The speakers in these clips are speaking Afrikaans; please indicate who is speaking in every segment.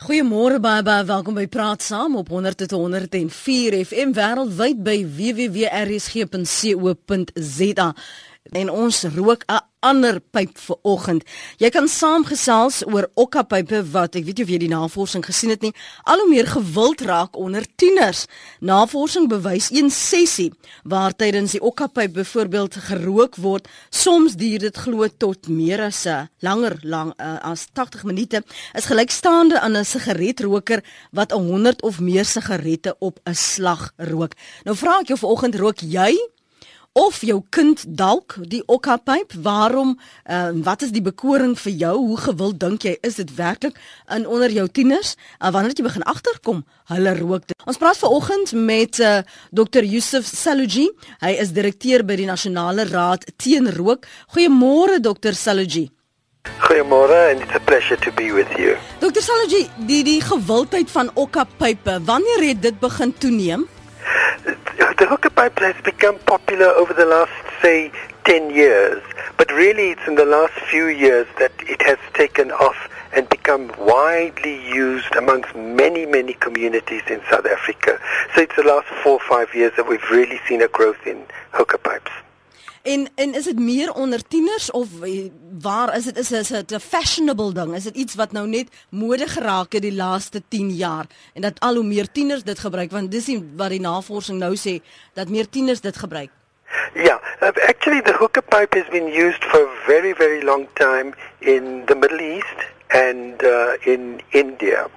Speaker 1: Goeiemôre baie baie welkom by Praat Saam op 100.104 FM wêreldwyd by www.rsg.co.za. En ons rook 'n ander pyp vir oggend. Jy kan saamgesels oor okkapype wat ek weet jy of jy die navorsing gesien het nie, al hoe meer gewild raak onder tieners. Navorsing bewys een sessie waar tydens die okkapyp byvoorbeeld gerook word, soms duur dit glo tot meer as 'n langer lang uh, as 80 minute, is gelykstaande aan 'n sigaretroker wat 100 of meer sigarette op 'n slag rook. Nou vra ek jou vanoggend rook jy of jou kind dalk die okkapyp waarom uh, wat is die bekoring vir jou? Hoe gewild dink jy is dit werklik in onder jou tieners? Uh, wanneer jy begin agterkom hulle rook dit. ons praat vanoggend met uh, Dr Yusuf Saluji. Hy is direkteur by die nasionale raad teen rook. Goeiemôre Dr Saluji.
Speaker 2: Goeiemôre and it's a pleasure to be with you.
Speaker 1: Dr Saluji die die gewildheid van okkapype wanneer het dit begin toeneem
Speaker 2: the hookah pipe has become popular over the last, say, 10 years, but really it's in the last few years that it has taken off and become widely used amongst many, many communities in South Africa. So it's the last four or five years that we've really seen a growth in hookah pipes.
Speaker 1: En en is dit meer onder tieners of eh, waar is dit is is dit 'n fashionable ding? Is dit iets wat nou net mode geraak het die laaste 10 jaar en dat al hoe meer tieners dit gebruik want dis wat die navorsing nou sê dat meer tieners dit gebruik.
Speaker 2: Yeah, uh, actually the hookah pipe has been used for a very very long time in the Middle East and uh, in India.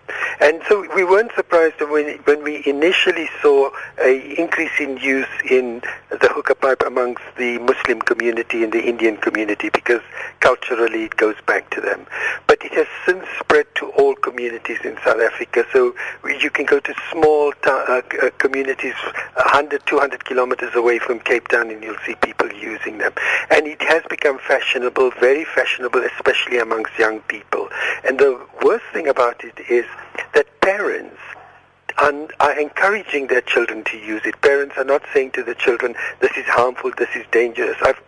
Speaker 2: And so we weren't surprised when, when we initially saw a increase in use in the hookah pipe amongst the Muslim community and the Indian community because culturally it goes back to them. But it has since spread to all communities in South Africa. So you can go to small uh, uh, communities 100, 200 kilometers away from Cape Town and you'll see people using them. And it has become fashionable, very fashionable, especially amongst young people. And the worst thing about it is that parents are encouraging their children to use it. Parents are not saying to the children, this is harmful, this is dangerous. I've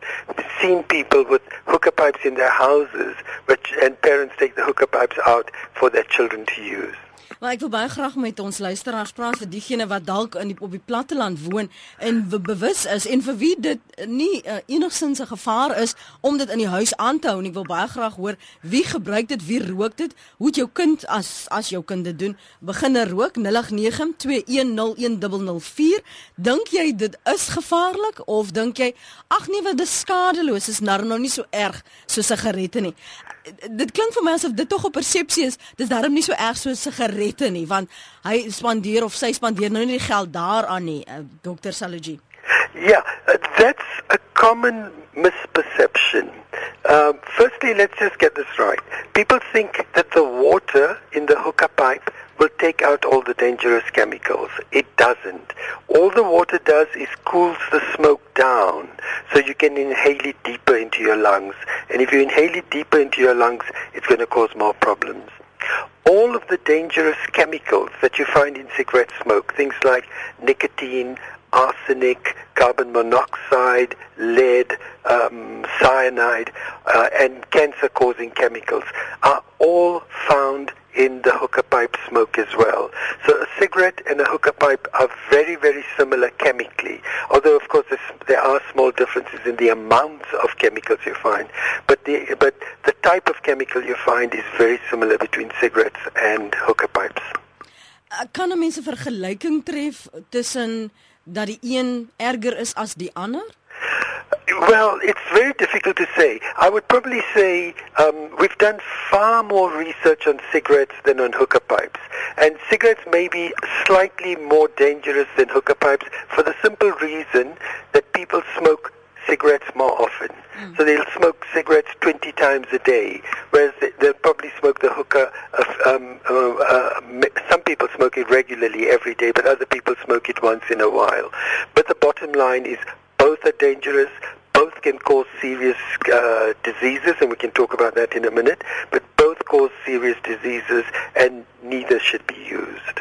Speaker 2: seen people with hookah pipes in their houses, which, and parents take the hookah pipes out for their children to use.
Speaker 1: Maar ek wil baie graag met ons luisteraars praat vir diegene wat dalk in die, op die platteland woon en bewus is en vir wie dit nie uh, enigsins 'n gevaar is om dit in die huis aan te hou en ek wil baie graag hoor wie gebruik dit, wie rook dit? Hoe het jou kind as as jou kind dit doen? Begin rook 0892101004 dink jy dit is gevaarlik of dink jy ag nee wat dis skadeloos is nou nou nie so erg so sigarette nie dit klink vir my asof dit tog 'n persepsie is. Dis darm nie so erg so sigarette nie, want hy spandeer of sy spandeer nou nie die geld daaraan nie, uh, Dr. Saluji.
Speaker 2: Yeah, uh, that's a common misperception. Um, firstly, let's just get this right. People think that the water in the hookah pipe will take out all the dangerous chemicals. It doesn't. All the water does is cools the smoke down so you can inhale it deeper into your lungs. And if you inhale it deeper into your lungs, it's going to cause more problems. All of the dangerous chemicals that you find in cigarette smoke, things like nicotine, arsenic, carbon monoxide, lead, um, cyanide, uh, and cancer-causing chemicals, are all found in the hookah pipe smoke as well. So a cigarette and a hookah pipe are very, very similar chemically, although of course there are small differences in the amounts of chemicals you find. But the, but the type of chemical you find is very similar between cigarettes and hookah pipes.
Speaker 1: Kan 'n mens 'n vergelyking tref tussen dat die een erger is as die ander?
Speaker 2: Well, it's very difficult to say. I would probably say um, we've done far more research on cigarettes than on hookah pipes. And cigarettes may be slightly more dangerous than hookah pipes for the simple reason that people smoke cigarettes more often. Mm. So they'll smoke cigarettes 20 times a day, whereas they'll probably smoke the hookah. Of, um, uh, uh, some people smoke it regularly every day, but other people smoke it once in a while. But the bottom line is both are dangerous. Both can cause serious uh, diseases, and we can talk about that in a minute. But both cause serious diseases, and neither should be used.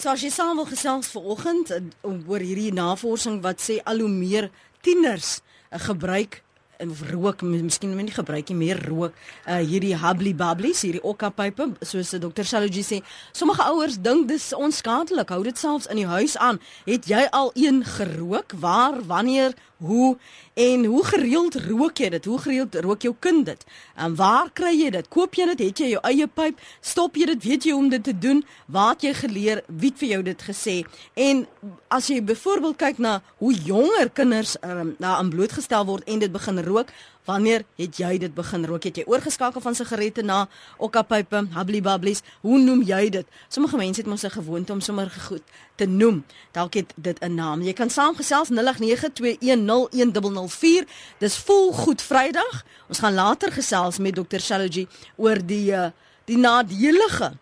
Speaker 1: So as jy saam wil gesels vanoggend oor hierdie navorsing wat sê al hoe meer tieners gebruik of rook, miskien moet nie gebruik nie meer rook. Uh hierdie hubbly bubblies, hierdie okkapype, soos Dr. Saloji sê. Sommige ouers dink dis onskadelik. Hou dit selfs in die huis aan. Het jy al een gerook? Waar, wanneer, hoe en hoe gereeld rook jy dit? Hoe gereeld rook jou kind dit? En waar kry jy dit? Koop jy dit? Het jy jou eie pyp? Stop jy dit? Weet jy hoe om dit te doen? Waar het jy geleer? Wie het vir jou dit gesê? En as jy byvoorbeeld kyk na hoe jonger kinders um, daaraan blootgestel word en dit begin rook, wanneer het jy dit begin rook? Het jy oorgeskakel van sigarette na okkapype, hubbly bubblies? Hoe noem jy dit? Sommige mense het mos 'n gewoonte om sommer goed te noem. Dalk het dit 'n naam. Jy kan saamgesels 0892101004. Dis vol goed Vrydag. Ons gaan later gesels met Dr. Shaloji oor die uh, die nadelige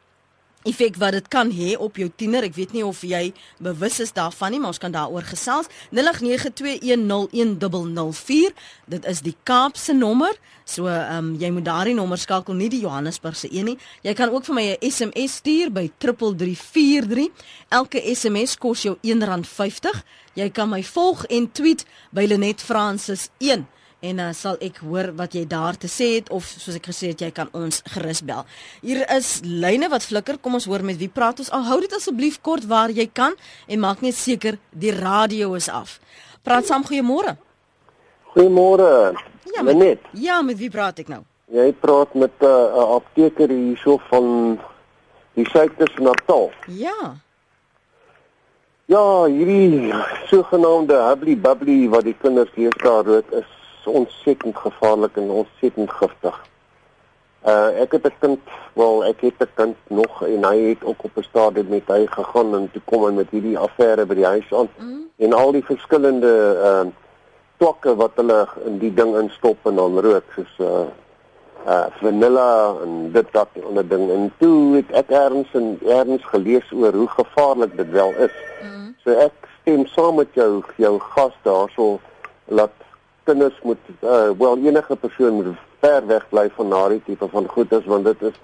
Speaker 1: effek wat dit kan hê op jou tiener. Ek weet nie of jy bewus is daarvan nie, maar ons kan daaroor gesels. 0892101004. Dit is die Kaapse nommer. So ehm um, jy moet daardie nommer skakel, nie die Johannesburgse een nie. Jy kan ook vir my 'n SMS stuur by 3343. Elke SMS kos jou R1.50. Jy kan my volg en tweet by Lenet Francis 1 en uh, sal ek hoor wat jy daar te sê het of soos ek gesê het jy kan ons gerus bel. Hier is lyne wat flikker. Kom ons hoor met wie praat ons. Al hou dit asseblief kort waar jy kan en maak net seker die radio is af. Praat saam goeiemôre.
Speaker 3: Goeiemôre.
Speaker 1: Ja, met, ja, met wie praat ek nou?
Speaker 3: Jy praat met uh, 'n uh, apteker hierso van die suites Natal.
Speaker 1: Ja.
Speaker 3: Ja, hierdie sogenaamde hubbly bubbly wat die kinders lees daar rook is ontsettend gevaarlik en ontsettend giftig. Uh ek het 'n kind, wel ek het 'n kind nog en hy het ook op 'n stadium met hy gegaan en toe kom hy met hierdie affære by die huis aan mm. en al die verskillende uh tokke wat hulle in die ding instop en dan rook soos uh uh vanilla en dit dat onder ding en toe het ek erns en erns gelees oor hoe gevaarlik dit wel is. Mm. So ek stem saam met jou jou gas daarso laat kinders moet uh, wel enige persoon moet ver weg bly van daardie tipe van goedes want dit is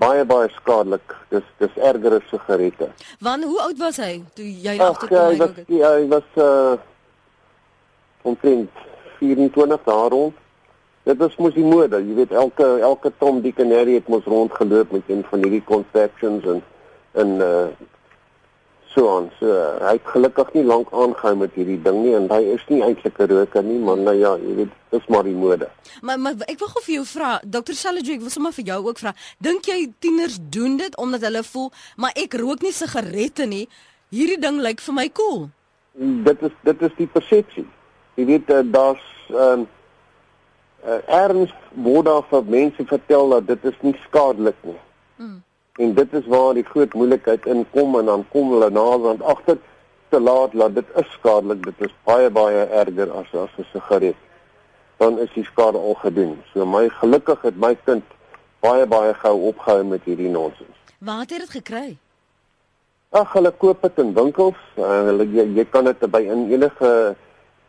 Speaker 3: baie baie skadelik. Dis dis erger as sigarette.
Speaker 1: Want hoe oud was hy toe jy agter
Speaker 3: kom? Hy was ja, hy was uh omtrent 24 jaar oud. Dit was mos die mode. Jy weet elke elke Tom Dick en Harry het mos rondgeloop met een van hierdie conceptions en en uh so aan. So hy het gelukkig nie lank aangehou met hierdie ding nie en hy is nie eintlik 'n roker nie, maar nou ja, jy weet, dis maar die mode.
Speaker 1: Maar maar ek wil gou vir jou vra, Dr. Salajo, ek wil sommer vir jou ook vra, dink jy tieners doen dit omdat hulle voel, maar ek rook nie sigarette nie. Hierdie ding lyk vir my cool.
Speaker 3: Dit is dit is die persepsie. Jy weet uh, daar's ehm uh, uh, erns word daar vir mense vertel dat dit is nie skadelik nie. En dit is waar die groot moeilikheid inkom en dan kom hulle naderhand agter te laat dat dit is skadelik, dit is baie baie erger as as 'n sigaret. Dan is die skade al gedoen. So my gelukkig het my kind baie baie gou opgehou met hierdie nonsens.
Speaker 1: Waar het jy dit gekry?
Speaker 3: Ag, hulle koop dit in winkels. Uh, hulle jy, jy kan dit by in enige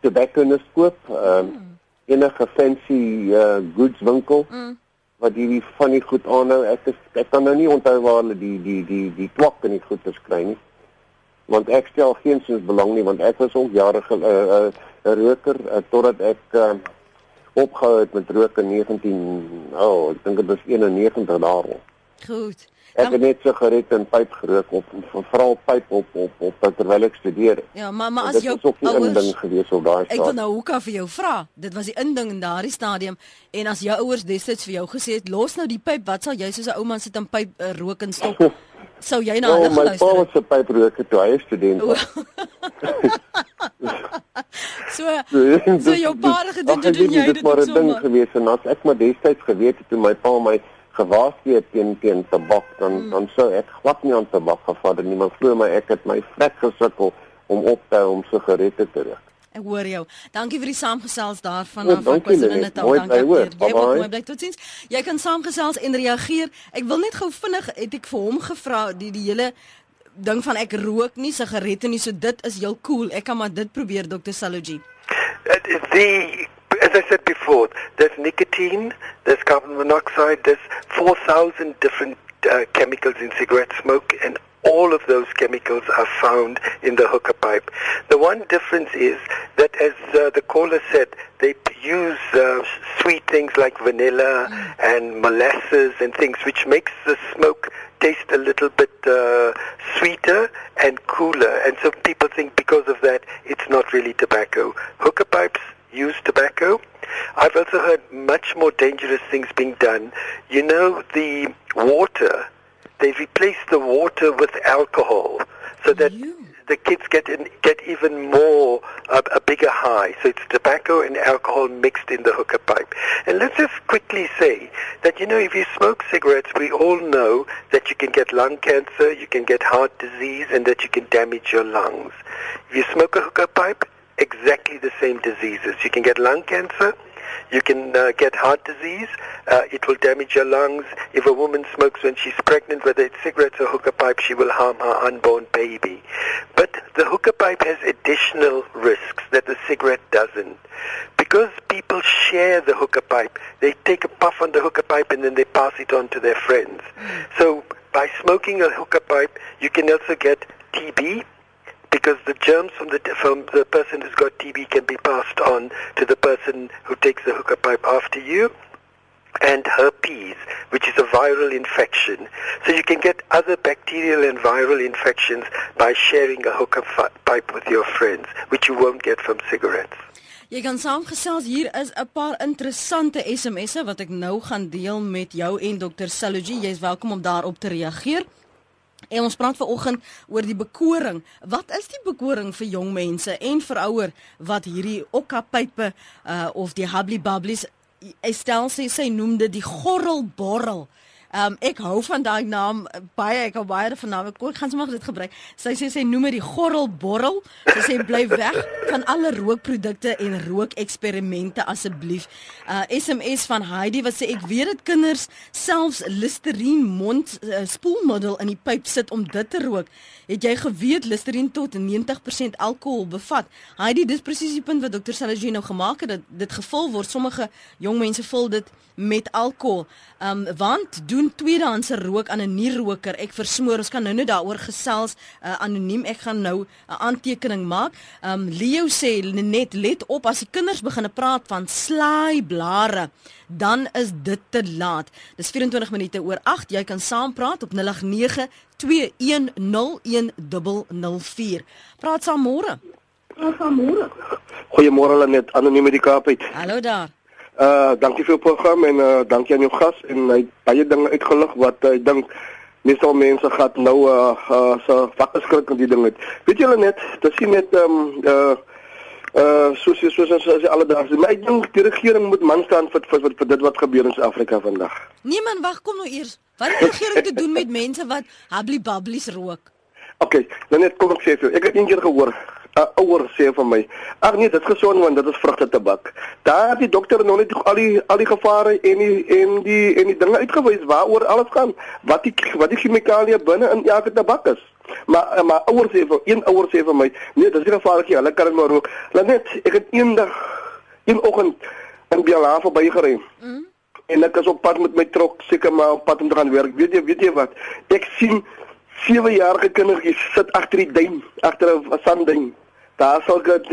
Speaker 3: tobacconist koop. Ehm uh, mm. enige fancy uh, goods winkel. Mm wat hierdie van die goed aanhou. Ek is, ek kan nou nie onthou waar hulle die die die die twak in die goeders kry nie. Want ek stel geen sins belang nie want ek was ook jare 'n uh, uh, uh, roker uh, totdat ek uh, opgehou het met rook in 19 oh, ek dink dit was 91 daaroor.
Speaker 1: Goed.
Speaker 3: Ek het net sigarette en pyp gerook op veral pyp op op op terwyl ek studeer.
Speaker 1: Ja, maar maar as jou ouers
Speaker 3: ding gewees op daai
Speaker 1: stadium. Ek wil nou hoekom vir jou vra. Dit was die inding in daardie stadium en as jou ouers destyds vir jou gesê het los nou die pyp, wat sal jy soos 'n ou man sit en pyp uh, rook en stop? Sou jy nou
Speaker 3: hulle geluister? Oh, my pa se pyp rook toe hy student was.
Speaker 1: so so jou pa het gedoen dit jy
Speaker 3: dit maar 'n ding gewees en as ek maar destyds geweet het toe my pa my gewaarsku teen teen tabak dan hmm. dan sou ek glad nie aan tabak gevat nie maar glo my ek het my vrek gesukkel om op te hou om sigarette te rook.
Speaker 1: Ek hoor jou. Dankie vir die saamgesels daarvan af van KwaZulu-Natal. Dankie. Jy moet mooi bly totsiens. Jy kan saamgesels en reageer. Ek wil net gou vinnig het ek vir hom gevra die die hele ding van ek rook nie sigarette nie so dit is heel cool. Ek kan maar dit probeer Dr. Saloji.
Speaker 2: Die as I said before, there's nicotine, there's carbon monoxide, there's 4,000 different uh, chemicals in cigarette smoke, and all of those chemicals are found in the hookah pipe. The one difference is that, as uh, the caller said, they use uh, sweet things like vanilla and molasses and things, which makes the smoke taste a little bit uh, sweeter and cooler. And so people think because of that, it's not really tobacco. Hookah pipes use tobacco. I've also heard much more dangerous things being done. You know, the water, they replace the water with alcohol so that
Speaker 1: You.
Speaker 2: the kids get in, get even more uh, a bigger high. So it's tobacco and alcohol mixed in the hookah pipe. And let's just quickly say that you know if you smoke cigarettes, we all know that you can get lung cancer, you can get heart disease, and that you can damage your lungs. If you smoke a hookah pipe, exactly the same diseases. You can get lung cancer. You can uh, get heart disease. Uh, it will damage your lungs. If a woman smokes when she's pregnant, whether it's cigarettes or hookah pipe, she will harm her unborn baby. But the hookah pipe has additional risks that the cigarette doesn't. Because people share the hookah pipe, they take a puff on the hookah pipe and then they pass it on to their friends. So by smoking a hookah pipe, you can also get TB, because the germs from the from the person who's got TB can be passed on to the person who takes the hookah pipe after you. And herpes, which is a viral infection. So you can get other bacterial and viral infections by sharing a hookah pipe with your friends, which you won't get from cigarettes.
Speaker 1: Jy kan saamgesels hier is 'n paar interessante SMS'e wat ek nou gaan deel met jou en Dr. Saloji. Jy's welkom om daarop te reageer. En ons praat vanoggend oor die bekoring. Wat is die bekoring vir jong mense en vir ouer wat hierdie okkapype uh of die hubbly bubblies Estelle sê sy noem dit die gorrelborrel. Um ek hou van daai naam uh, baie ek hou baie van naam. Ek gaan sommer dit gebruik. Sy sê sy noem dit gorrelborrel. Sy sê bly weg van alle rookprodukte en rookeksperimente asseblief. Uh SMS van Heidi wat sê ek weet dit kinders selfs Listerine mond uh, spoelmiddel in die pyp sit om dit te rook. Het jy geweet Listerine tot 90% alkohol bevat? Heidi, dis presies die punt wat Dr. Salajie nou gemaak het dat dit gevul word. Sommige jong mense vul dit met alkohol. Um want doen tweedehandse rook aan 'n nierroker. Ek versmoor, ons kan nou net daaroor gesels uh, anoniem. Ek gaan nou 'n aantekening maak. Um Leo sê net let op as die kinders begin praat van slaaiblare, dan is dit te laat. Dis 24 minute oor 8. Jy kan saampraat op 089 2101004. Praat saam môre.
Speaker 4: Goeiemôre Lenet, anoniem uit die Kaap uit.
Speaker 1: Hallo daar.
Speaker 4: Uh dankie vir die program en uh dankie aan jou gas en hy het baie dinge uitgelig wat uh, ek dink meestal mense gaan nou uh, uh so wakker skrik met die ding uit. Weet julle net, dit sien net um uh uh soos soos soos, soos alledaags. Maar ek dink die regering moet man staan vir vir, vir, vir dit wat gebeur in Suid-Afrika vandag.
Speaker 1: Nee man, wag, kom nou eers. Wat het die regering te doen met mense wat hubbly bubblies rook?
Speaker 4: OK, nou net kom ek sê vir jou. Ek het eendag gehoor 'n ouer sê vir my, "Ag nee, dit is gesond want dit is vrugte tabak." Daar het die dokter nog net al die al die gevare en die en die en die dinge uitgewys waaroor alles gaan, wat die wat die chemikalieë binne in elke tabak is. Maar maar ouer sê vir een ouer sê vir my, "Nee, dit is nie gevaarlik nie, hulle kan dit maar rook." Laat net, ek het eendag een oggend in Biala verbygery. Mm. En ek is op pad met my trok, seker maar op pad om te gaan werk. Weet jy, weet jy wat? Ek sien sewejarige kindertjies sit agter die duin, agter 'n sandduin. Daar sal dit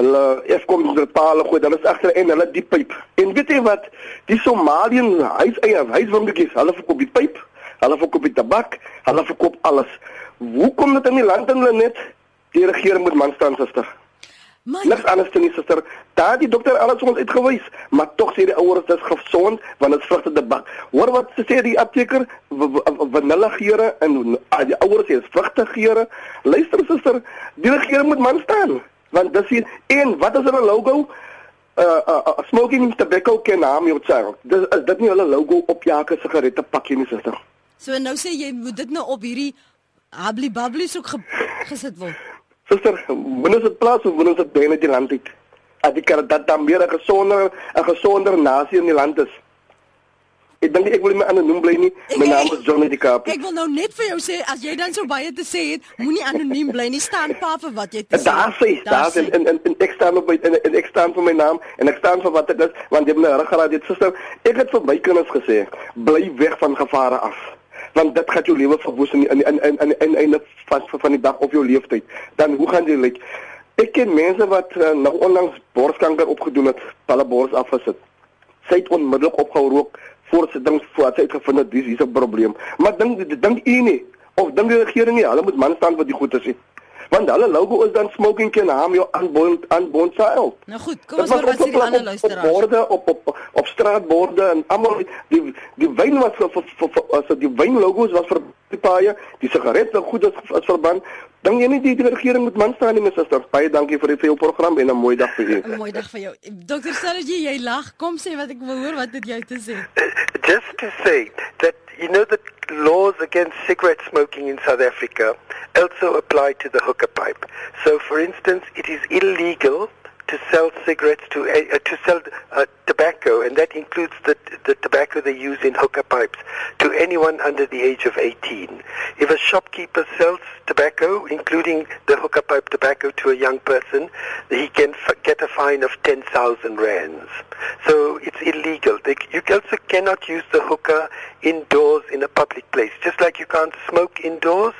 Speaker 4: hulle Eskom se paal gooi, dan is agter en hulle die pyp. En weet jy wat? Die Somaliën huis eie huiswinkeltjies, hulle verkoop die pyp, hulle verkoop die tabak, hulle verkoop alles. Hoe kom dit in die land in hulle net? Die regering moet man staan, suster.
Speaker 1: Maar
Speaker 4: Niks anders nie, suster. Daar het die dokter alles ons uitgewys, maar tog sê die ouers dit is gesond want dit vrugte te bak. Hoor wat sê die apteker? V- v- Vanilla geure en ah, die ouers sê is vrugte geure. Luister suster, die regering moet man staan. Want dis hier en wat is hulle logo? Uh, uh, uh smoking tobacco can harm your child. Dis is dit nie hulle logo op jake sigarette pakkie nie, suster.
Speaker 1: so nou sê jy moet dit nou op hierdie hubbly bubblies ook ge, gesit word.
Speaker 4: Suster, wanneer dit plaas of wanneer dit binne die land uit? Dat die kan dat dan meer 'n gesonder 'n gesonder nasie in die land is. Ek dink ek wil my anoniem bly nie. My naam is Johnny die Kaap.
Speaker 1: Ek wil nou net vir jou sê as jy dan so baie te sê het, moenie anoniem bly nie, staan pa vir wat jy te sê.
Speaker 4: Daar sê, daar
Speaker 1: sê.
Speaker 4: en, en, en, ek staan op my en, en ek staan vir my naam en ek staan vir wat dit is want jy het my ruggraat dit suster. Ek het vir my kinders gesê, bly weg van gevare af. Want dit gaan jou lewe verwoes in in in in in einde van van die dag of jou leeftyd. Dan hoe gaan jy lyk? Like, ek ken mense wat uh, nou onlangs borskanker opgedoen het, hulle bors afgesit. Sy het onmiddellik opgehou rook voorsittings voor sy uitgevind het dis hier's 'n probleem. Maar dink dink u nie of dink die regering nie, hulle moet man staan vir die goeie sê want hulle logo is dan smoking can harm your unborn unborn child.
Speaker 1: Nou goed, kom ons hoor wat sê die ander luisteraars.
Speaker 4: Op borde op op op straatborde en almal die die wyn was vir vir as die wyn logos was vir die paaie, die sigarette goed as as verband. Dan jy nie die, die regering moet man staan nie, my suster. Baie dankie vir die veel program en 'n mooi dag vir jou.
Speaker 1: 'n Mooi dag vir jou. Dokter Sergi, jy lag. Kom sê wat ek wil hoor wat het jy te sê?
Speaker 2: Just to say that you know that laws against cigarette smoking in South Africa also apply to the hookah pipe. So, for instance, it is illegal to sell cigarettes to uh, to sell uh, tobacco, and that includes the the tobacco they use in hookah pipes to anyone under the age of 18. If a shopkeeper sells tobacco, including the hookah pipe tobacco, to a young person, he can f- get a fine of 10,000 rands. So it's illegal. They, you also cannot use the hookah indoors in a public place. Just like you can't smoke indoors,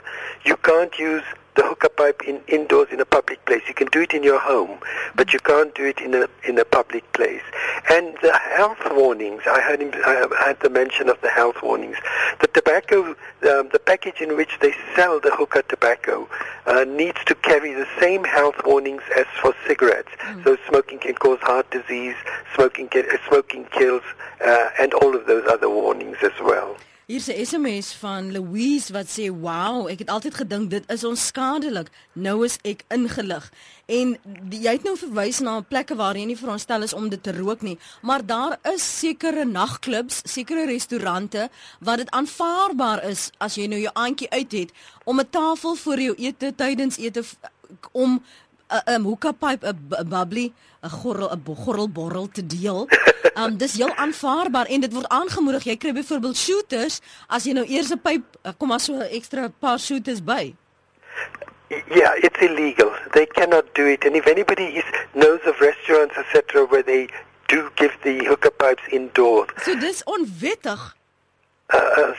Speaker 2: you can't use the hookah pipe in, indoors in a public place. You can do it in your home, but you can't do it in a in a public place. And the health warnings, I heard him, I had the mention of the health warnings. The tobacco, um, the package in which they sell the hookah tobacco uh, needs to carry the same health warnings as for cigarettes. Mm. So smoking can cause heart disease, smoking can, uh, smoking kills, uh, and all of those other warnings as well.
Speaker 1: Hier's 'n SMS van Louise wat sê: "Wow, ek het altyd gedink dit is onskadelik. Nou is ek ingelig." En die, jy het nou verwys na plekke waar jy nie veronderstel is om dit te rook nie, maar daar is sekere nagklubs, sekere restaurante wat dit aanvaarbaar is as jy nou jou aandjie uit het om 'n tafel vir jou ete tydens ete om 'n 'n hookah pipe, 'n bubbly, 'n gorrel, 'n gorrelborrel te deel. Um dis heel aanvaarbaar en dit word aangemoedig. Jy kry byvoorbeeld shooters as jy nou eers 'n pyp eh, kom maar so 'n ekstra paar shooters by.
Speaker 2: Yeah, it's illegal. They cannot do it. And if anybody is, knows of restaurants, etc., where they do give the hookah pipes indoors.
Speaker 1: So dis onwettig.
Speaker 2: Uh,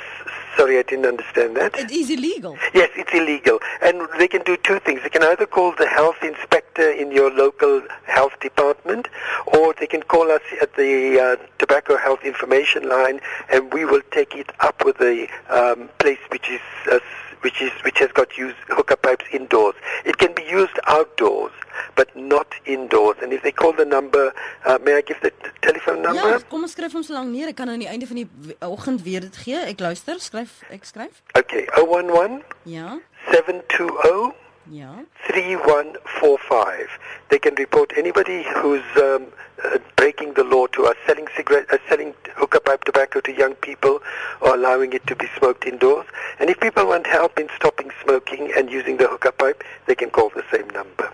Speaker 2: sorry, I didn't understand that.
Speaker 1: It is illegal.
Speaker 2: Yes, it's illegal. And they can do two things. They can either call the health inspector in your local health department, or they can call us at the uh, tobacco health information line, and we will take it up with the um, place which is uh, which is which has got used hookah pipes indoors. It can be used outdoors, but not indoors. And if they call the number, uh, may I give the telephone number?
Speaker 1: Ja, kom ons skryf hom so lank neer. Ek kan aan die einde van die oggend weer dit gee. Ek luister, skryf, ek skryf.
Speaker 2: Okay, 011
Speaker 1: Ja.
Speaker 2: 720
Speaker 1: Ja.
Speaker 2: 3145. They can report anybody who's um, uh, breaking the law to us, selling cigarette, uh, selling hookah pipe tobacco to young people, or allowing it to be smoked indoors. And if people want help in stopping smoking and using the hookah pipe, they can call the same number.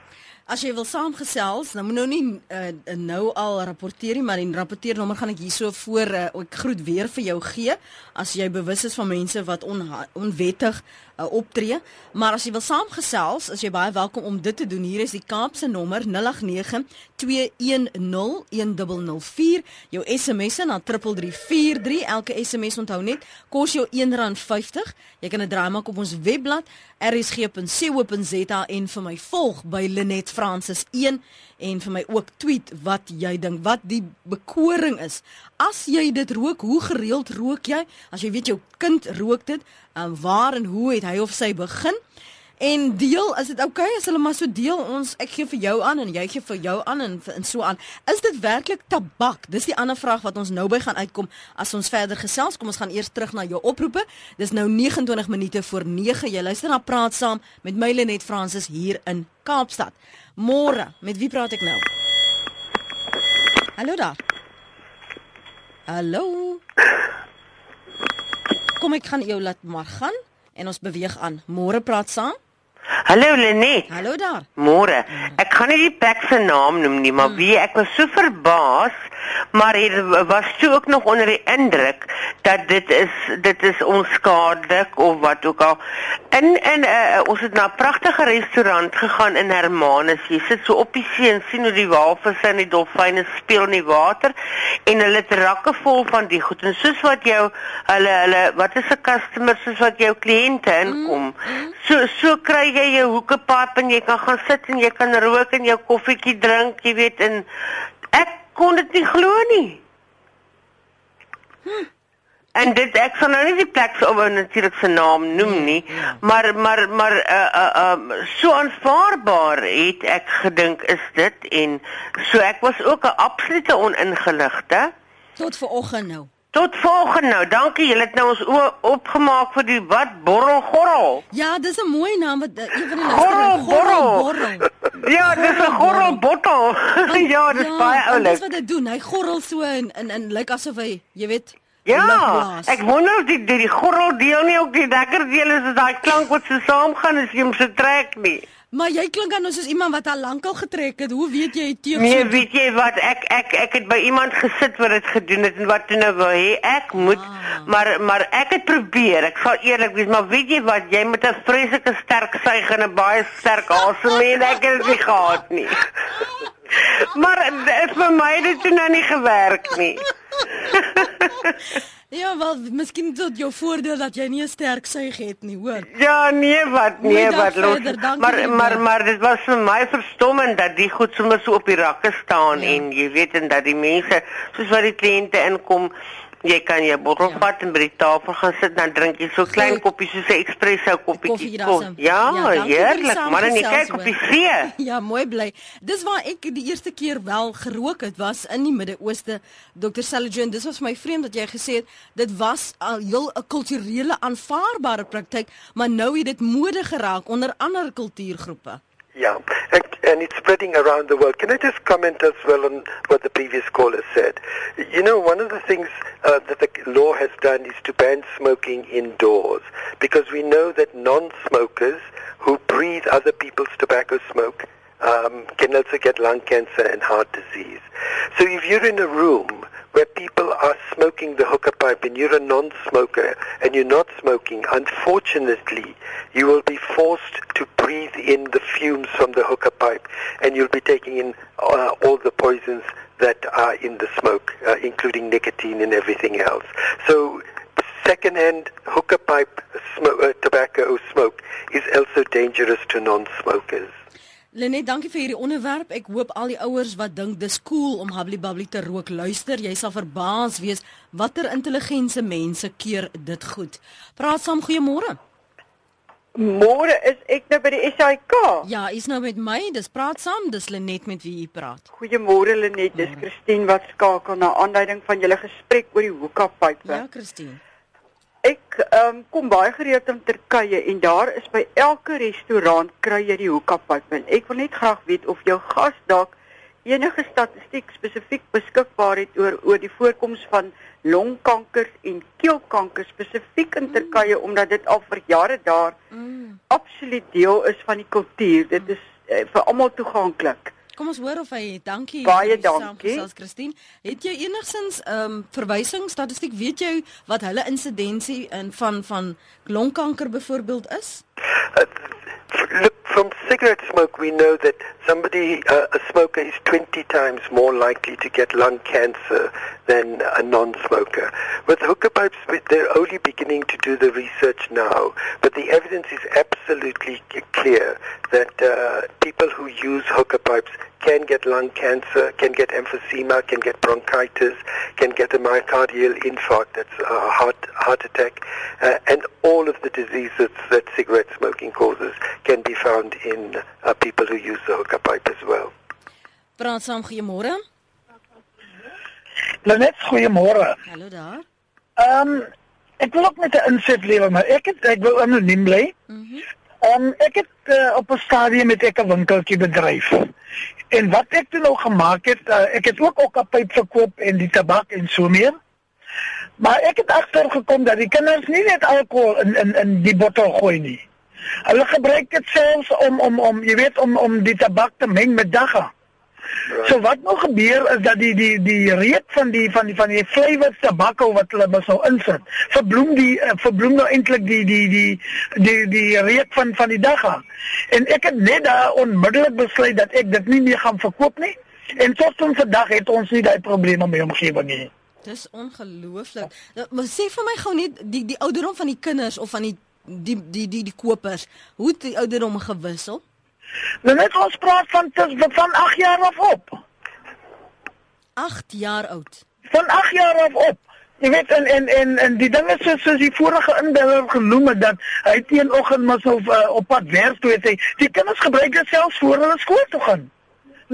Speaker 1: As jy wil saamgesels, nou moet nou nie uh, nou al rapporteer nie, maar die rapporteernommer gaan ek hierso voor uh, ek groet weer vir jou gee as jy bewus is van mense wat on, onwettig uh, optree. Maar as jy wil saamgesels, is jy baie welkom om dit te doen. Hier is die Kaapse nommer 089 2101004. Jou SMS na 3343. Elke SMS onthou net kos jou R1.50. Jy kan dit draai maak op ons webblad rsg.co.za en vir my volg by Linet Francis 1 en vir my ook tweet wat jy dink wat die bekoring is. As jy dit rook, hoe gereeld rook jy? As jy weet jou kind rook dit, um, waar en hoe het hy of sy begin? En deel, is dit oukei okay, as hulle maar so deel ons ek gee vir jou aan en jy gee vir jou aan en en so aan. Is dit werklik tabak? Dis die ander vraag wat ons nou by gaan uitkom as ons verder gesels. Kom ons gaan eers terug na jou oproepe. Dis nou 29 minute voor 9. Jy luister na Praat saam met Mylenet Francis hier in Kaapstad. Môre, met wie praat ek nou? Hallo daar. Hallo. Kom ek gaan jou laat maar gaan en ons beweeg aan. Môre praat saam.
Speaker 5: Hallo Lenet.
Speaker 1: Hallo daar.
Speaker 5: Môre. Ek kan nie die plek se naam noem nie, maar wie ek was so verbaas, maar hier was toe ook nog onder die indruk dat dit is dit is onskadelik of wat ook al. In in uh, ons het na 'n pragtige restaurant gegaan in Hermanus. Jy sit so op die see en sien hoe die walvisse en die dolfyne speel in die water en hulle het rakke vol van die goed en soos wat jou hulle hulle wat is 'n customer soos wat jou kliënte inkom. So so kry jy jou hoekepap en jy kan gaan sit en jy kan rook en jou koffietjie drink, jy weet en ek kon dit nie glo nie. En dit ek sal nou nie die plek se ou natuurlik se naam noem nie, maar maar maar uh uh um so aanvaarbaar het ek gedink is dit en so ek was ook 'n absolute oningeligte
Speaker 1: Tot ver oggend nou.
Speaker 5: Tot volgende nou. Dankie, julle het nou ons oë opgemaak vir die wat borrel gorrel.
Speaker 1: Ja, dis 'n mooi naam wat een van die
Speaker 5: Gorrel,
Speaker 1: luisteraars
Speaker 5: borrel.
Speaker 1: borrel.
Speaker 5: Ja, dis 'n gorrel bottel. ja, dis baie
Speaker 1: want Dis
Speaker 5: oulik.
Speaker 1: wat hy doen. Hy gorrel so en en, en lyk asof hy, jy weet,
Speaker 5: Ja, ek wonder of die die, die gorrel deel nie ook die lekker deel is as daai klank wat so saamgaan as jy hom se trek nie.
Speaker 1: Maar jy klink aan nou soos iemand wat al lankal getrek het. Hoe weet jy teek
Speaker 5: Nee, weet jy wat ek ek ek het by iemand gesit wat dit gedoen het en wat toe nou wou hê ek moet
Speaker 1: Ah.
Speaker 5: maar maar ek het probeer. Ek sal eerlik wees, maar weet jy wat, jy moet 'n vreeslike sterk suig en 'n baie sterk asem hê en ek het dit nie gehad nie. Maar vir my het dit nou nie gewerk nie.
Speaker 1: Ja, wel, miskien tot jou voordeel dat jy nie 'n sterk suig het nie, hoor.
Speaker 5: Ja, nee wat, nee wat los.
Speaker 1: verder,
Speaker 5: Maar
Speaker 1: Linda.
Speaker 5: maar maar dit was vir my verstommend dat die goed sommer so op die rakke staan
Speaker 1: Ja.
Speaker 5: en jy weet en dat die mense soos wat die kliënte inkom, jy kan jou bottel
Speaker 1: Ja.
Speaker 5: vat en by die tafel gaan sit dan drink jy so klein
Speaker 1: Goed.
Speaker 5: koppies soos 'n espresso koppietjie.
Speaker 1: daar
Speaker 5: Ko-
Speaker 1: so.
Speaker 5: Ja,
Speaker 1: Ja,
Speaker 5: heerlik. Maar dan jy kyk op die see.
Speaker 1: Ja, mooi bly. Dis waar ek die eerste keer wel gerook het was in die Midde-Ooste. Dr. Salijan, dis was my vreemd dat jy gesê het dit was al heel 'n kulturele aanvaarbare praktyk, maar nou het dit mode geraak onder ander kultuurgroepe.
Speaker 2: Yeah, and, and it's spreading around the world. Can I just comment as well on what the previous caller said? You know, one of the things uh, that the law has done is to ban smoking indoors because we know that non-smokers who breathe other people's tobacco smoke um, can also get lung cancer and heart disease. So if you're in a room where people are smoking the hookah pipe and you're a non-smoker and you're not smoking, unfortunately, you will be forced to breathe in the fumes from the hookah pipe and you'll be taking in uh, all the poisons that are in the smoke, uh, including nicotine and everything else. So second-hand hookah pipe smoke, uh, tobacco smoke is also dangerous to non-smokers.
Speaker 1: Lenet, dankie vir hierdie onderwerp. Ek hoop al die ouers wat dink dis cool om Hubbly Bubbly te rook, luister, jy sal verbaas wees watter intelligente mense keer dit goed. Praat saam, goeiemôre.
Speaker 6: Môre is ek nou by die SAIK.
Speaker 1: Ja, is nou met my. Dis praat saam, dis Lenet met wie jy praat.
Speaker 6: Goeiemôre Lenet, dis Christine wat skakel na aanleiding van julle gesprek oor die hoekapype.
Speaker 1: Ja, Christine.
Speaker 6: Ek um, kom baie gereeld in Turkye en daar is by elke restaurant kry jy die hoekapype. En ek wil net graag weet of jou gas dalk enige statistiek spesifiek beskikbaar het oor oor die voorkoms van longkankers en keelkanker spesifiek in Turkye omdat dit al vir jare daar
Speaker 1: Mm.
Speaker 6: absoluut deel is van die kultuur. Dit is uh, vir almal toeganklik.
Speaker 1: Kom ons hoor of hy dankie.
Speaker 6: Baie
Speaker 1: die
Speaker 6: dankie.
Speaker 1: saamgesels, Christine. Het jy enigsins ehm um, verwysing statistiek? Weet jy wat hulle insidensie in van van longkanker byvoorbeeld is?
Speaker 2: Look, from cigarette smoke, we know that somebody, uh, a smoker, is 20 times more likely to get lung cancer than a non-smoker. With hookah pipes, they're only beginning to do the research now, but the evidence is absolutely clear that uh, people who use hookah pipes can get lung cancer, can get emphysema, can get bronchitis, can get a myocardial infarct, that's a heart, heart attack, uh, and all of the diseases that cigarette smoking causes can be found in uh, people who use the hookah pipe as well.
Speaker 1: Praat saam, goeiemôre.
Speaker 7: Lenet, goeiemôre.
Speaker 1: Hallo daar.
Speaker 7: Ehm um, ek wil ook met 'n inset lewe, maar ek het ek wil anoniem bly.
Speaker 1: Mhm.
Speaker 7: Ehm um, ek het uh, op 'n stadium met ek 'n winkeltjie bedryf. En wat ek toe nou gemaak het, uh, ek het ook ook 'n pyp verkoop en die tabak en so meer. Maar ek het agtergekom dat die kinders nie net alkohol in in in die bottel gooi nie. Hulle gebruik dit selfs om om om jy weet om om die tabak te meng met dagga. So wat nou gebeur is dat die die die reuk van die van die van die flavored tabakko wat hulle mos nou insit, verbloem die uh, verbloem nou eintlik die die die die die reuk van van die dagga. En ek het net daar onmiddellik besluit dat ek dit nie meer gaan verkoop nie. En tot ons vandag het ons nie daai probleme met omgewing nie.
Speaker 1: Dis ongelooflik. Nou, Maar sê vir my gou net die die ouderdom van die kinders of van die die die die die kopers, hoe het die ouderdom gewissel?
Speaker 7: Nou net ons praat van tis, van 8 jaar af op.
Speaker 1: 8 jaar oud.
Speaker 7: Van 8 jaar af op. Jy weet en en en, en die ding is soos, soos die vorige inbeller genoem het dat hy teenoggend mos op uh, op pad werk toe het hy die kinders gebruik dit selfs voor hulle skool toe gaan.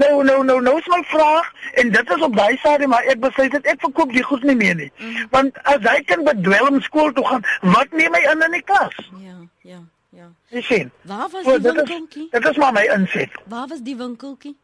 Speaker 7: Nou nou nou nou is my vraag en dit is op daai stadium maar ek besluit dit ek verkoop die goed nie meer nie. Mm. Want as hy kind bedwelm skool toe gaan, wat neem hy in in die klas?
Speaker 1: Ja, ja, ja.
Speaker 7: Jy sien.
Speaker 1: Waar was
Speaker 7: So,
Speaker 1: die winkeltjie?
Speaker 7: dit is maar my inset.
Speaker 1: Waar was die winkeltjie?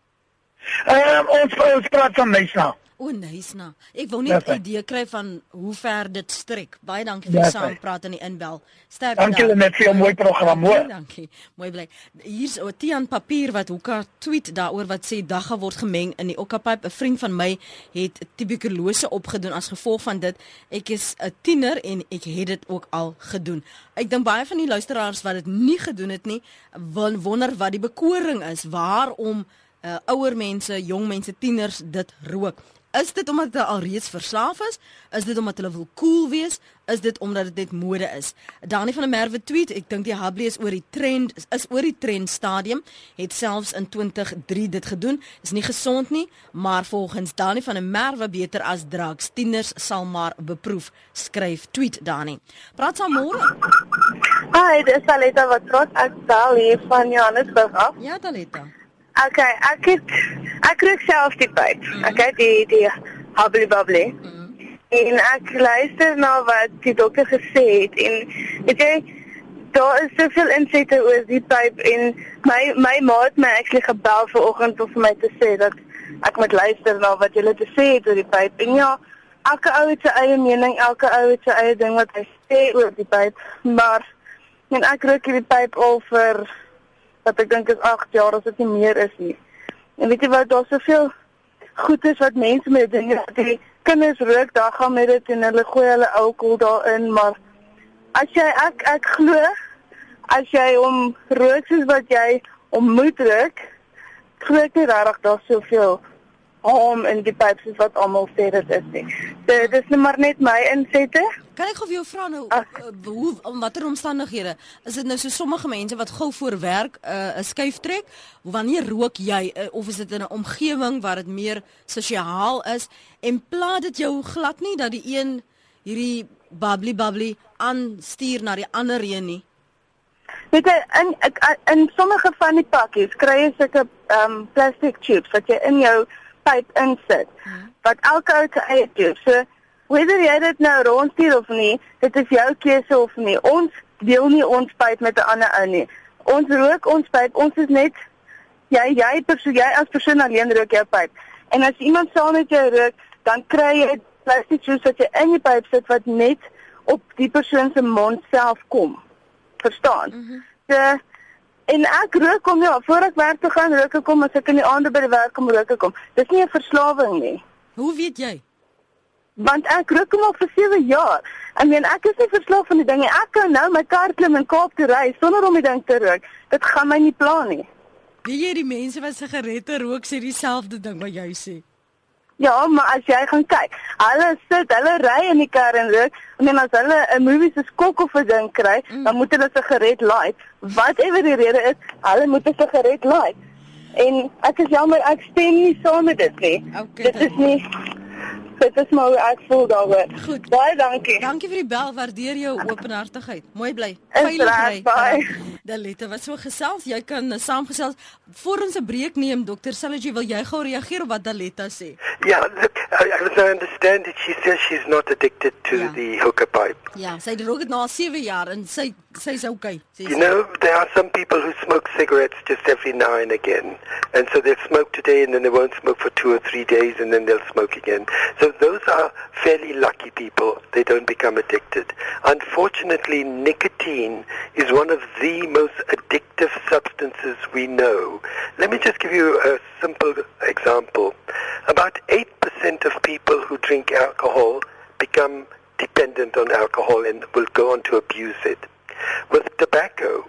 Speaker 7: Ehm ons ons praat van nou.
Speaker 1: O, nice nou. Ek wou net 'n idee kry van hoe ver dit strek. Baie dankie vir die saampraat en die inbel. Sterk
Speaker 7: Dankie net vir 'n mooi program, hoor.
Speaker 1: Dankie. Mooi bly. Hier's 'n Tian papier wat hoeka tweet daaroor wat sê dagga word gemeng in die Okapyp. 'n Vriend van my het tuberkulose opgedoen as gevolg van dit. Ek is 'n tiener en ek het dit ook al gedoen. Ek dink baie van die luisteraars wat dit nie gedoen het nie, won- wonder wat die bekoring is. Waarom uh, ouer mense, jong mense, tieners dit rook. Is dit omdat hulle alreeds verslaaf is? Is dit omdat hulle wil cool wees? Is dit omdat dit net mode is? Dani van der Merwe tweet, ek dink die Hubley is oor die trend is oor die trend stadium, het selfs in 2003 dit gedoen. Is nie gesond nie, maar volgens Dani van der Merwe beter as drugs. Tieners sal maar beproef, skryf tweet Dani. Praat saam môre.
Speaker 8: Hi, dis Aletta wat praat. Ek bel hier van Johannesburg af.
Speaker 1: Ja, Taletta.
Speaker 8: Okay, ek het ek rook self die pyp. Okay, die die hubbly bubbly. En ek luister na wat die dokter gesê het en weet jy daar is soveel insette oor die pyp en my my ma het my actually gebel vanoggend om vir my te sê dat ek moet luister na wat julle te sê het oor die pyp. En ja, elke ou het sy eie mening, elke ou het sy eie ding wat hy sê oor die pyp, maar en ek rook hierdie pyp al vir wat ek dink is 8 jaar as dit nie meer is nie. En weet jy wat, daar's soveel goed is wat mense met dinge wat die kinders rook, daar gaan met dit en hulle gooi hulle alkohol daarin, maar as jy ek ek glo as jy om rook soos wat jy om moet rook, glo ek nie regtig daar's soveel harm in die pyp soos wat almal sê dit is nie. Dit is net maar net my insette.
Speaker 1: Kan ek gou vir jou vra nou
Speaker 8: Ag.
Speaker 1: uh, hoe om watter omstandighede is dit nou so sommige mense wat gou voor werk 'n uh, skuif trek wanneer rook jy uh, of is dit in 'n omgewing waar dit meer sosiaal is en pla dit jou glad nie dat die een hierdie bubbly bubbly aanstuur na die ander een nie
Speaker 8: Weet jy in ek in sommige van die pakkies kry jy sulke ehm um, plastic tubes wat jy in jou pyp insit wat elke ou se eie tube. So whether jy dit nou rondstuur of nie, dit is jou keuse of nie. Ons deel nie ons pyp met 'n ander ou nie. Ons rook ons pyp. Ons is net jy jy persoon jy as persoon alleen rook jou pyp. En as iemand saam met jou rook, dan kry jy plastic tubes wat jy in die pyp sit wat net op die persoon se mond self kom verstaan. Mm -hmm. So en ek rook om ja, voor ek werk toe gaan rook ek kom as ek in die aande by die werk kom rook ek kom. Dis nie 'n verslawing nie.
Speaker 1: hoe weet jy
Speaker 8: Want ek rook hom al vir 7 jaar. Ek meen ek is nie verslaaf van die ding nie. Ek kan nou my kar klim en Kaap toe ry sonder om die ding te rook. Dit gaan my nie pla nie.
Speaker 1: weet jy die mense wat sigarette rook sê dieselfde ding wat jy sê
Speaker 8: Ja, maar as jy gaan kyk, hulle sit, hulle ry in die kar en rook, en dan as hulle 'n movie se skok of 'n ding kry, mm. dan moet hulle 'n sigaret light. Whatever die rede is, hulle moet 'n sigaret light. En ek is jammer ek stem nie saam met dit nie.
Speaker 1: Okay,
Speaker 8: dit
Speaker 1: dan.
Speaker 8: is nie dit is maar hoe ek voel daaroor.
Speaker 1: Goed.
Speaker 8: Baie dankie.
Speaker 1: Dankie vir die bel, waardeer jou openhartigheid. Mooi bly. Veilig
Speaker 8: bye.
Speaker 1: Daletta, wat so gesels, jy kan uh, saamgesels. Voor ons 'n breek neem, dokter Sillegy, wil jy gou reageer op wat Daletta sê?
Speaker 2: Yeah, look, I, I understand it, she says she's not addicted to
Speaker 1: Yeah.
Speaker 2: the hookah pipe.
Speaker 1: Ja, sy het rook dit na 7 jaar en sy sy's okay.
Speaker 2: You know, there are some people who smoke cigarettes just every now and again. And so they'll smoke today and then they won't smoke for two or three days and then they'll smoke again. So those are fairly lucky people. They don't become addicted. Unfortunately, nicotine is one of the most addictive substances we know. Let me just give you a simple example. About 8% of people who drink alcohol become dependent on alcohol and will go on to abuse it. With tobacco,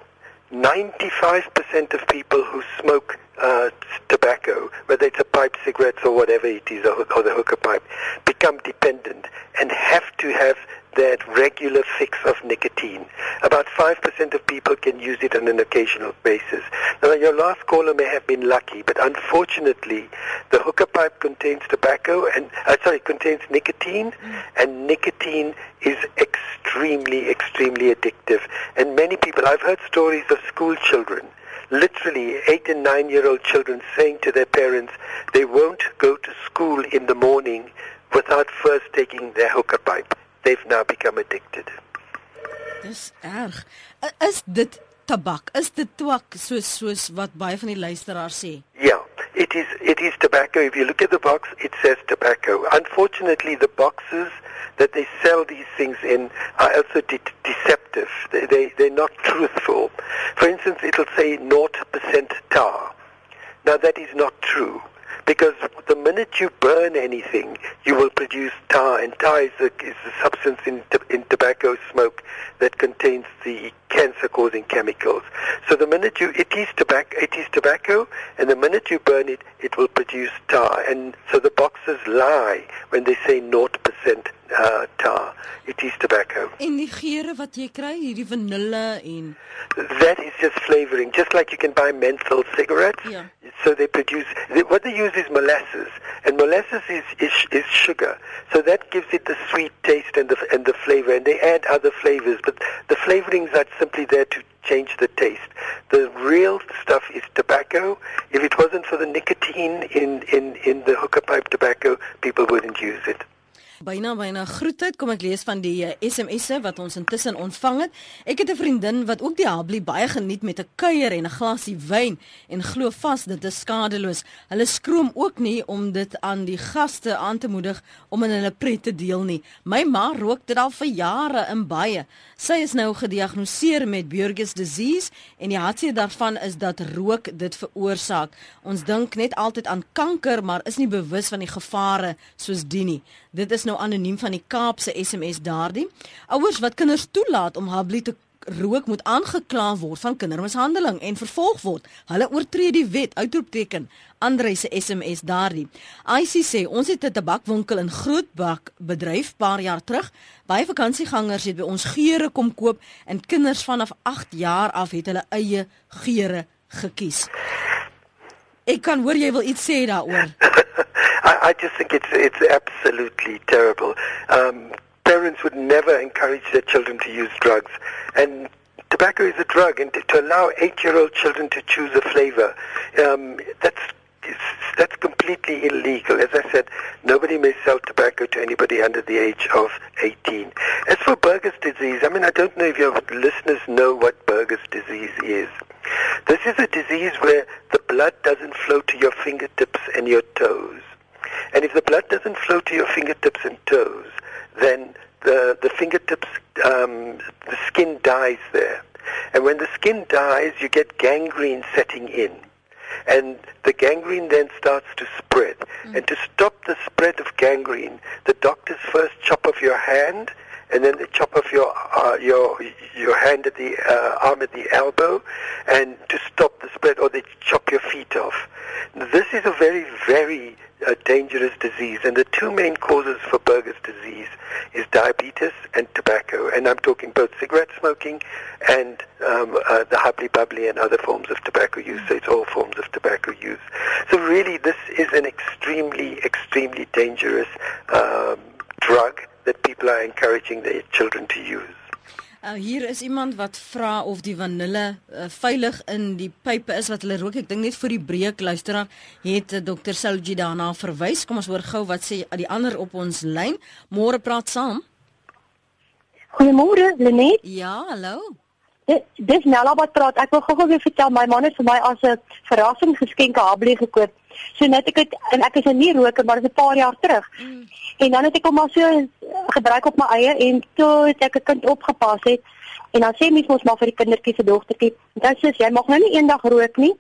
Speaker 2: 95% of people who smoke uh, tobacco, whether it's a pipe, cigarettes, or whatever it is, or, or the hookah pipe, become dependent and have to have that regular fix of nicotine. About 5% of people can use it on an occasional basis. Now, your last caller may have been lucky, but unfortunately, the hookah pipe contains tobacco and, uh, sorry, contains nicotine, and nicotine is extremely, extremely addictive. And many people, I've heard stories of school children literally eight and nine year old children saying to their parents they won't go to school in the morning without first taking their hookah pipe. They've now become addicted.
Speaker 1: Dis erg. Is dit tabak? Is dit twak soos soos wat baie van die luisteraars sê?
Speaker 2: Yeah, it is. It is tobacco. If you look at the box, it says tobacco. Unfortunately, the boxes that they sell these things in are also de- deceptive. They, they they're not truthful. For instance, it'll say 0% tar. Now that is not true. Because the minute you burn anything, you will produce tar, and tar is a, is a substance in, in tobacco smoke that contains the cancer-causing chemicals. So the minute you, it is tobacco, it is tobacco, and the minute you burn it, it will produce tar. And so the boxes lie when they say 0% uh, tar. It is tobacco.
Speaker 1: En die geure wat jy kry, hierdie vanille en
Speaker 2: That is just flavoring, just like you can buy menthol cigarettes.
Speaker 1: Yeah.
Speaker 2: So they produce they, what they use is molasses, and molasses is, is is sugar. So that gives it the sweet taste and the and the flavor. And they add other flavors, but the flavorings are simply there to change the taste. The real stuff is tobacco. If it wasn't for the nicotine in in in the hookah pipe tobacco, people wouldn't use it.
Speaker 1: Byna byna groetheid kom ek lees van die uh, SMS'e wat ons intussen ontvang het. Ek het 'n vriendin wat ook die Habli baie geniet met 'n kuier en 'n glasie wyn en glo vas dit is skadeloos. Hulle skroom ook nie om dit aan die gaste aan te moedig om in hulle pret te deel nie. My ma rook dit al vir jare in baie. Sy is nou gediagnoseer met Burgess disease en die hartseer daarvan is dat rook dit veroorsaak. Ons dink net altyd aan kanker, maar is nie bewus van die gevare soos die nie. Dit is nou anoniem van die Kaapse SMS daardie. Ouers wat kinders toelaat om habli te rook moet aangekla word van kindermishandeling en vervolg word. Hulle oortree die wet. Uitroepteken. Andre se SMS daardie. IC sê ons het 'n tabakwinkel in Grootbak bedryf paar jaar terug. Baie vakansiegangers het by ons geure kom koop en kinders vanaf 8 jaar af het hulle eie geure gekies. Ek kan hoor jy wil iets sê daaroor.
Speaker 2: I, I just think it's it's absolutely terrible. Um, parents would never encourage their children to use drugs, and tobacco is a drug, and to, to allow eight-year-old children to choose a flavor, um, that's that's completely illegal. As I said, nobody may sell tobacco to anybody under the age of 18. As for Berger's disease, I mean, I don't know if your listeners know what Berger's disease is. This is a disease where the blood doesn't flow to your fingertips and your toes. And if the blood doesn't flow to your fingertips and toes, then the, the fingertips, um, the skin dies there. And when the skin dies, you get gangrene setting in. And the gangrene then starts to spread. And to stop the spread of gangrene, the doctors first chop off your hand, and then they chop off your uh, your your hand at the uh, arm at the elbow, and to stop the spread, or they chop your feet off. This is a very very uh, dangerous disease, and the two main causes for Berger's disease is diabetes and tobacco. And I'm talking both cigarette smoking and um, uh, the hubbly bubbly and other forms of tobacco use. So it's all forms of tobacco use. So really, this is an extremely extremely dangerous um, drug that people are encouraging their children to use.
Speaker 1: Uh, hier is iemand wat vra of die vanille uh, veilig in die pype is wat hulle rook. Ek dink net vir die breek luisteraar het uh, Dr. Selji daarna verwys. Kom ons hoor gou wat sê die ander op ons lyn. Môre praat saam.
Speaker 9: Goeiemôre, Lenet.
Speaker 1: Ja, hallo.
Speaker 9: Dit dis Nella wat praat. Ek wil gou-gou weer vertel my man het vir my as 'n verrassing geskenk 'n hablie gekoop. So net ek het en ek is 'n nie roker maar dit is 'n paar jaar terug. Mm. En dan het ek hom maar so gebruik op my eie en toe het ek 'n kind opgepas het en dan sê mens mos maar vir die kindertjie se dogtertjie, "Dan sê jy mag nou nie eendag rook nie."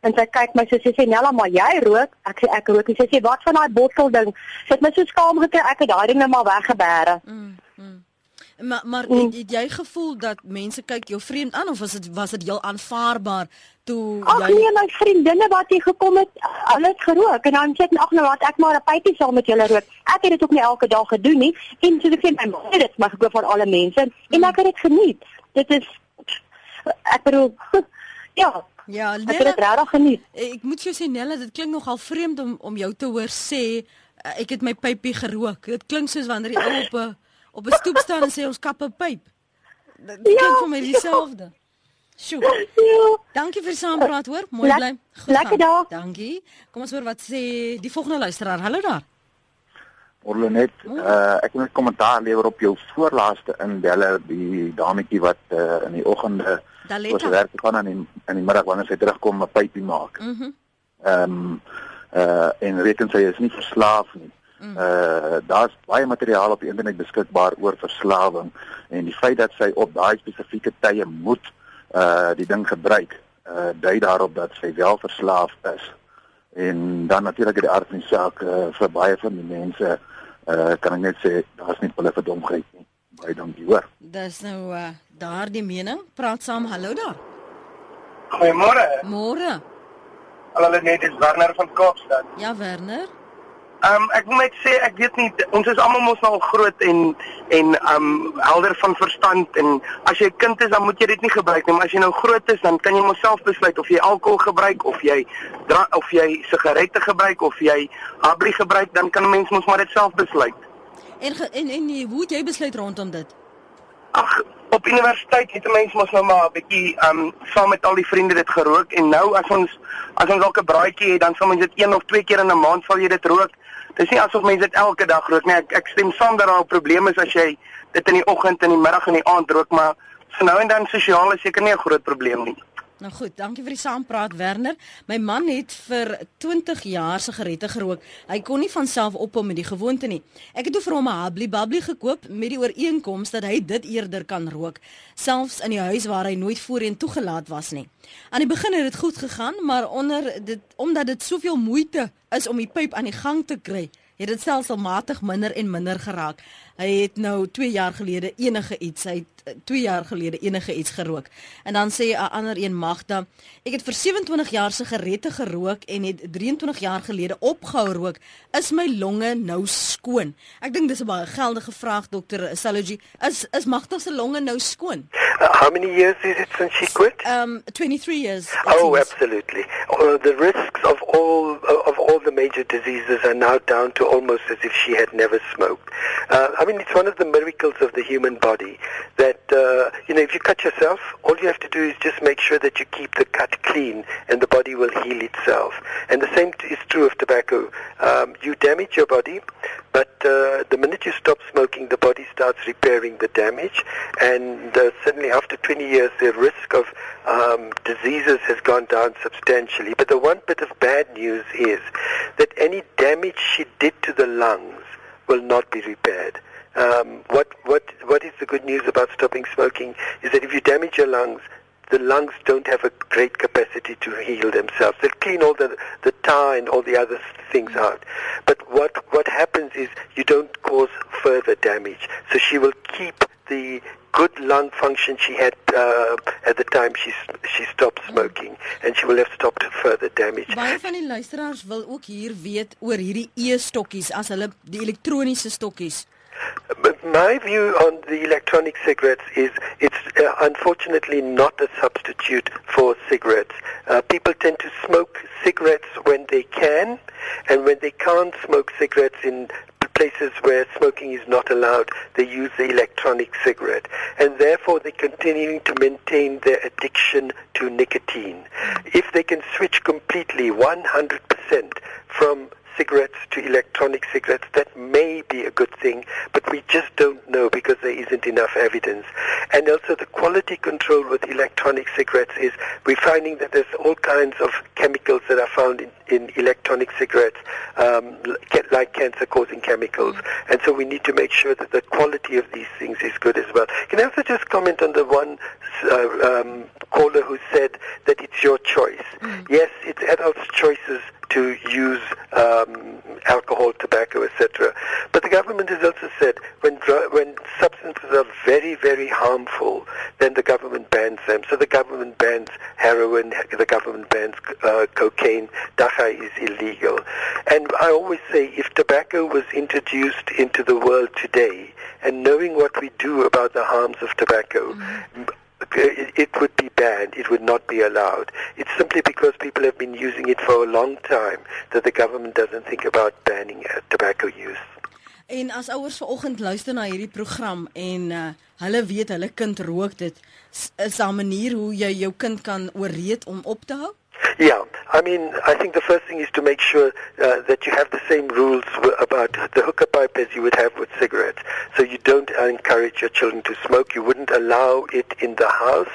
Speaker 9: En sy kyk my so sy sê Nella, maar jy rook. Ek sê ek rook. Sy sê wat van daai bottel ding? Sy het my so skaam gekry ek het daai ding net maar weggebêre.
Speaker 1: Mm. Maar maar het, het jy gevoel dat mense kyk jou vreemd aan of was dit was dit heel aanvaarbaar toe
Speaker 9: ag, jy nee, my vriendinne wat hier gekom het, hulle het gerook en dan sê ek ag nou laat ek maar 'n pypie saam met julle rook. Ek het dit ook nie elke dag gedoen nie en so ek sê my man het dit maar gekoop van alle mense en ek het dit geniet. Dit is ek bedoel ja,
Speaker 1: Ja,
Speaker 9: Nella, ek het dit regtig geniet.
Speaker 1: Ek moet jou sê Nella, dit klink nogal vreemd om om jou te hoor sê ek het my pypie gerook. Dit klink soos wanneer jy op 'n op 'n stoep staan en sê ons kap 'n pyp. Dit ja, klink vir my dieselfde. Sjoe. Ja. Dankie vir saampraat hoor. Mooi bly.
Speaker 9: Goed. Lekker dag.
Speaker 1: Dankie. Kom ons hoor wat sê die volgende luisteraar. Hallo daar.
Speaker 10: Orlenet, uh, ek wil 'n kommentaar lewer op jou voorlaaste inbelle die dametjie wat uh, in die oggende
Speaker 1: oor
Speaker 10: werk gaan en in in die middag wanneer sy terugkom 'n pypie maak.
Speaker 1: Mhm. Mm
Speaker 10: ehm um, uh en reken sy is nie verslaaf nie. Mm. Uh daar's baie materiaal op die internet beskikbaar oor verslawing en die feit dat sy op daai spesifieke tye moet uh die ding gebruik, uh dui daarop dat sy wel verslaaf is. En dan natuurlik die aard van die saak uh, vir baie van die mense uh kan ek net sê daar's nie hulle verdomheid nie. Baie dankie hoor.
Speaker 1: Dis nou uh daardie mening. Praat saam. Hallo daar.
Speaker 11: Goeiemôre.
Speaker 1: Môre.
Speaker 11: Hallo net, dis Werner van Kaapstad.
Speaker 1: Ja, Werner.
Speaker 11: Ehm um, ek moet net sê ek weet nie ons is almal mos nou al groot en en ehm um, helder van verstand en as jy 'n kind is dan moet jy dit nie gebruik nie maar as jy nou groot is dan kan jy mos self besluit of jy alkohol gebruik of jy dra, of jy sigarette gebruik of jy habri gebruik dan kan 'n mens mos maar dit self besluit.
Speaker 1: En en en hoe jy besluit rondom dit?
Speaker 11: Ag op universiteit het 'n mens mos nou maar 'n bietjie um saam met al die vriende dit gerook en nou as ons as ons dalk 'n braaitjie het dan sal ons dit een of twee keer in 'n maand sal jy dit rook. Dis nie asof mense dit elke dag rook nie. Ek, ek stem saam dat daar 'n probleem is as jy dit in die oggend en die middag en die aand rook, maar vir nou en dan sosiaal is seker nie 'n groot probleem nie.
Speaker 1: Nou goed, dankie vir die saampraat Werner. My man het vir 20 jaar sigarette gerook. Hy kon nie van self ophou met die gewoonte nie. Ek het toe vir hom 'n Habli Bubbly gekoop met die ooreenkoms dat hy dit eerder kan rook, selfs in die huis waar hy nooit voorheen toegelaat was nie. Aan die begin het dit goed gegaan, maar onder dit omdat dit soveel moeite is om die pyp aan die gang te kry, het dit selfsalmatig minder en minder geraak. Hy het nou 2 jaar gelede enige iets, hy het 2 eh, jaar gelede enige iets gerook. En dan sê 'n ander een Magda, ek het vir 27 jaar sigarette gerook en het 23 jaar gelede opgehou rook. Is my longe nou skoon? Ek dink dis 'n baie geldige vraag dokter Salogy. Is is Magda se longe nou skoon?
Speaker 2: Uh, how many years is it since she quit?
Speaker 1: Um 23 years.
Speaker 2: Oh, absolutely. Uh, the risks of all uh, of all the major diseases are now down to almost as if she had never smoked. Uh, I mean, it's one of the miracles of the human body that, uh, you know, if you cut yourself, all you have to do is just make sure that you keep the cut clean and the body will heal itself. And the same is true of tobacco. Um, you damage your body, but uh, the minute you stop smoking, the body starts repairing the damage. And uh, certainly after 20 years, the risk of um, diseases has gone down substantially. But the one bit of bad news is that any damage she did to the lungs will not be repaired. Um, what what what is the good news about stopping smoking is that if you damage your lungs, the lungs don't have a great capacity to heal themselves. They'll clean all the the tar and all the other things out. But what what happens is you don't cause further damage. So she will keep the good lung function she had uh, at the time she she stopped smoking and she will have stopped further damage.
Speaker 1: Baie van die luisteraars wil ook hier weet oor hierdie e-stokkies as hulle die elektroniese stokkies.
Speaker 2: But my view on the electronic cigarettes is it's uh, unfortunately not a substitute for cigarettes. Uh, people tend to smoke cigarettes when they can, and when they can't smoke cigarettes in places where smoking is not allowed, they use the electronic cigarette. And therefore, they're continuing to maintain their addiction to nicotine. If they can switch completely, 100%, from cigarettes to electronic cigarettes, that may be a good thing, but we just don't know because there isn't enough evidence. And also the quality control with electronic cigarettes is we're finding that there's all kinds of chemicals that are found in, in electronic cigarettes, um, like cancer-causing chemicals. And so we need to make sure that the quality of these things is good as well. Can I also just comment on the one uh, um, caller who said that it's your choice? Mm. Yes, it's adults' choices to use um, alcohol, tobacco, etc. But the government has also said when dr- when substances are very, very harmful, then the government bans them. So the government bans heroin, the government bans uh, cocaine. Dacha is illegal. And I always say if tobacco was introduced into the world today, and knowing what we do about the harms of tobacco, mm-hmm it would be banned. It would not be allowed. It's simply because people have been using it for a long time that the government doesn't think about banning uh, tobacco use.
Speaker 1: En as ouers vanoggend luister na hierdie program en uh, hulle weet hulle kind rook dit, is daar 'n manier hoe jy jou kind kan ooreed om op te hou?
Speaker 2: Yeah, I mean, I think the first thing is to make sure uh, that you have the same rules w- about the hookah pipe as you would have with cigarettes. So you don't encourage your children to smoke. You wouldn't allow it in the house.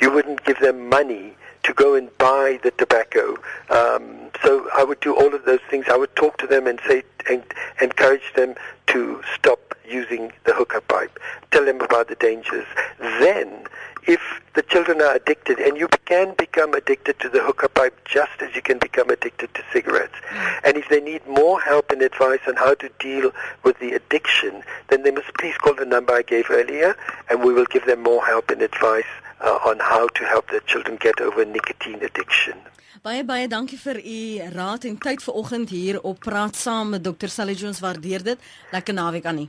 Speaker 2: You wouldn't give them money to go and buy the tobacco. Um, so I would do all of those things. I would talk to them and say, and encourage them to stop using the hookah pipe. Tell them about the dangers. Then if the children are addicted, and you can become addicted to the hookah pipe just as you can become addicted to cigarettes. Mm. And if they need more help and advice on how to deal with the addiction, then they must please call the number I gave earlier, and we will give them more help and advice uh, on how to help their children get over nicotine addiction.
Speaker 1: Baie baie dankie vir u raad en tyd vanoggend hier op praat saam met Dr. Sally Jones waardeer dit. Lekker naweek aan u.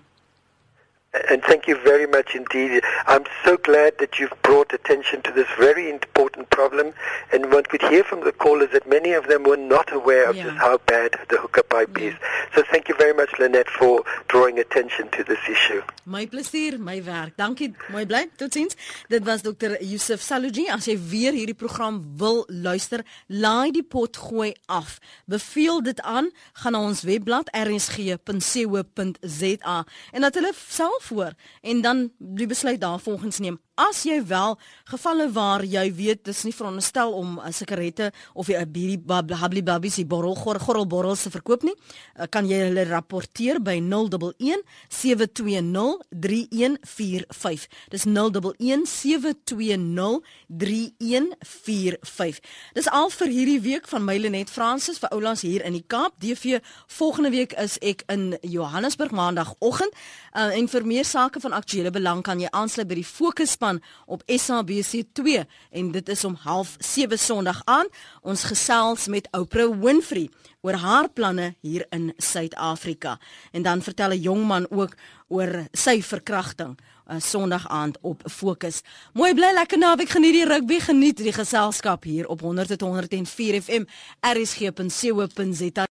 Speaker 2: And thank you very much indeed. I'm so glad that you've brought attention to this very important problem. And one could hear from the callers that many of them were not aware of yeah. just how bad the hookah pipe yeah. is. So thank you very much, Lynette, for drawing attention to this issue.
Speaker 1: My plesier, my werk. Dankie. Mooi bly. Totsiens. Dit was Dr. Yusuf Saluji. As jy weer hierdie program wil luister, laai die pot gooi af. Beveel dit aan, gaan na ons webblad rsg.co.za en dat hulle self voor en dan die besluit daar volgens neem. As jy wel gevalle waar jy weet dis nie veronderstel om 'n sigarette of 'n bietjie habli babbies die borrel gorrel borrels te verkoop nie, eh, kan jy hulle rapporteer by 011 720 3145. Dis 011 720 3145. Dis al vir hierdie week van Mylenet Fransis vir Oulas hier in die Kaap. DV volgende week is ek in Johannesburg maandagooggend uh, en vir meer sake van aktuële belang kan jy aansluit by die Fokusspan op SABC2 en dit is om 07:30 Sondag aan. Ons gesels met Oprah Winfrey oor haar planne hier in Suid-Afrika. En dan vertel 'n jong man ook oor sy verkrachting uh, Sondag aand op Fokus. Mooi bly lekker naweek geniet die rugby geniet die geselskap hier op 100.104 FM RSG.co.za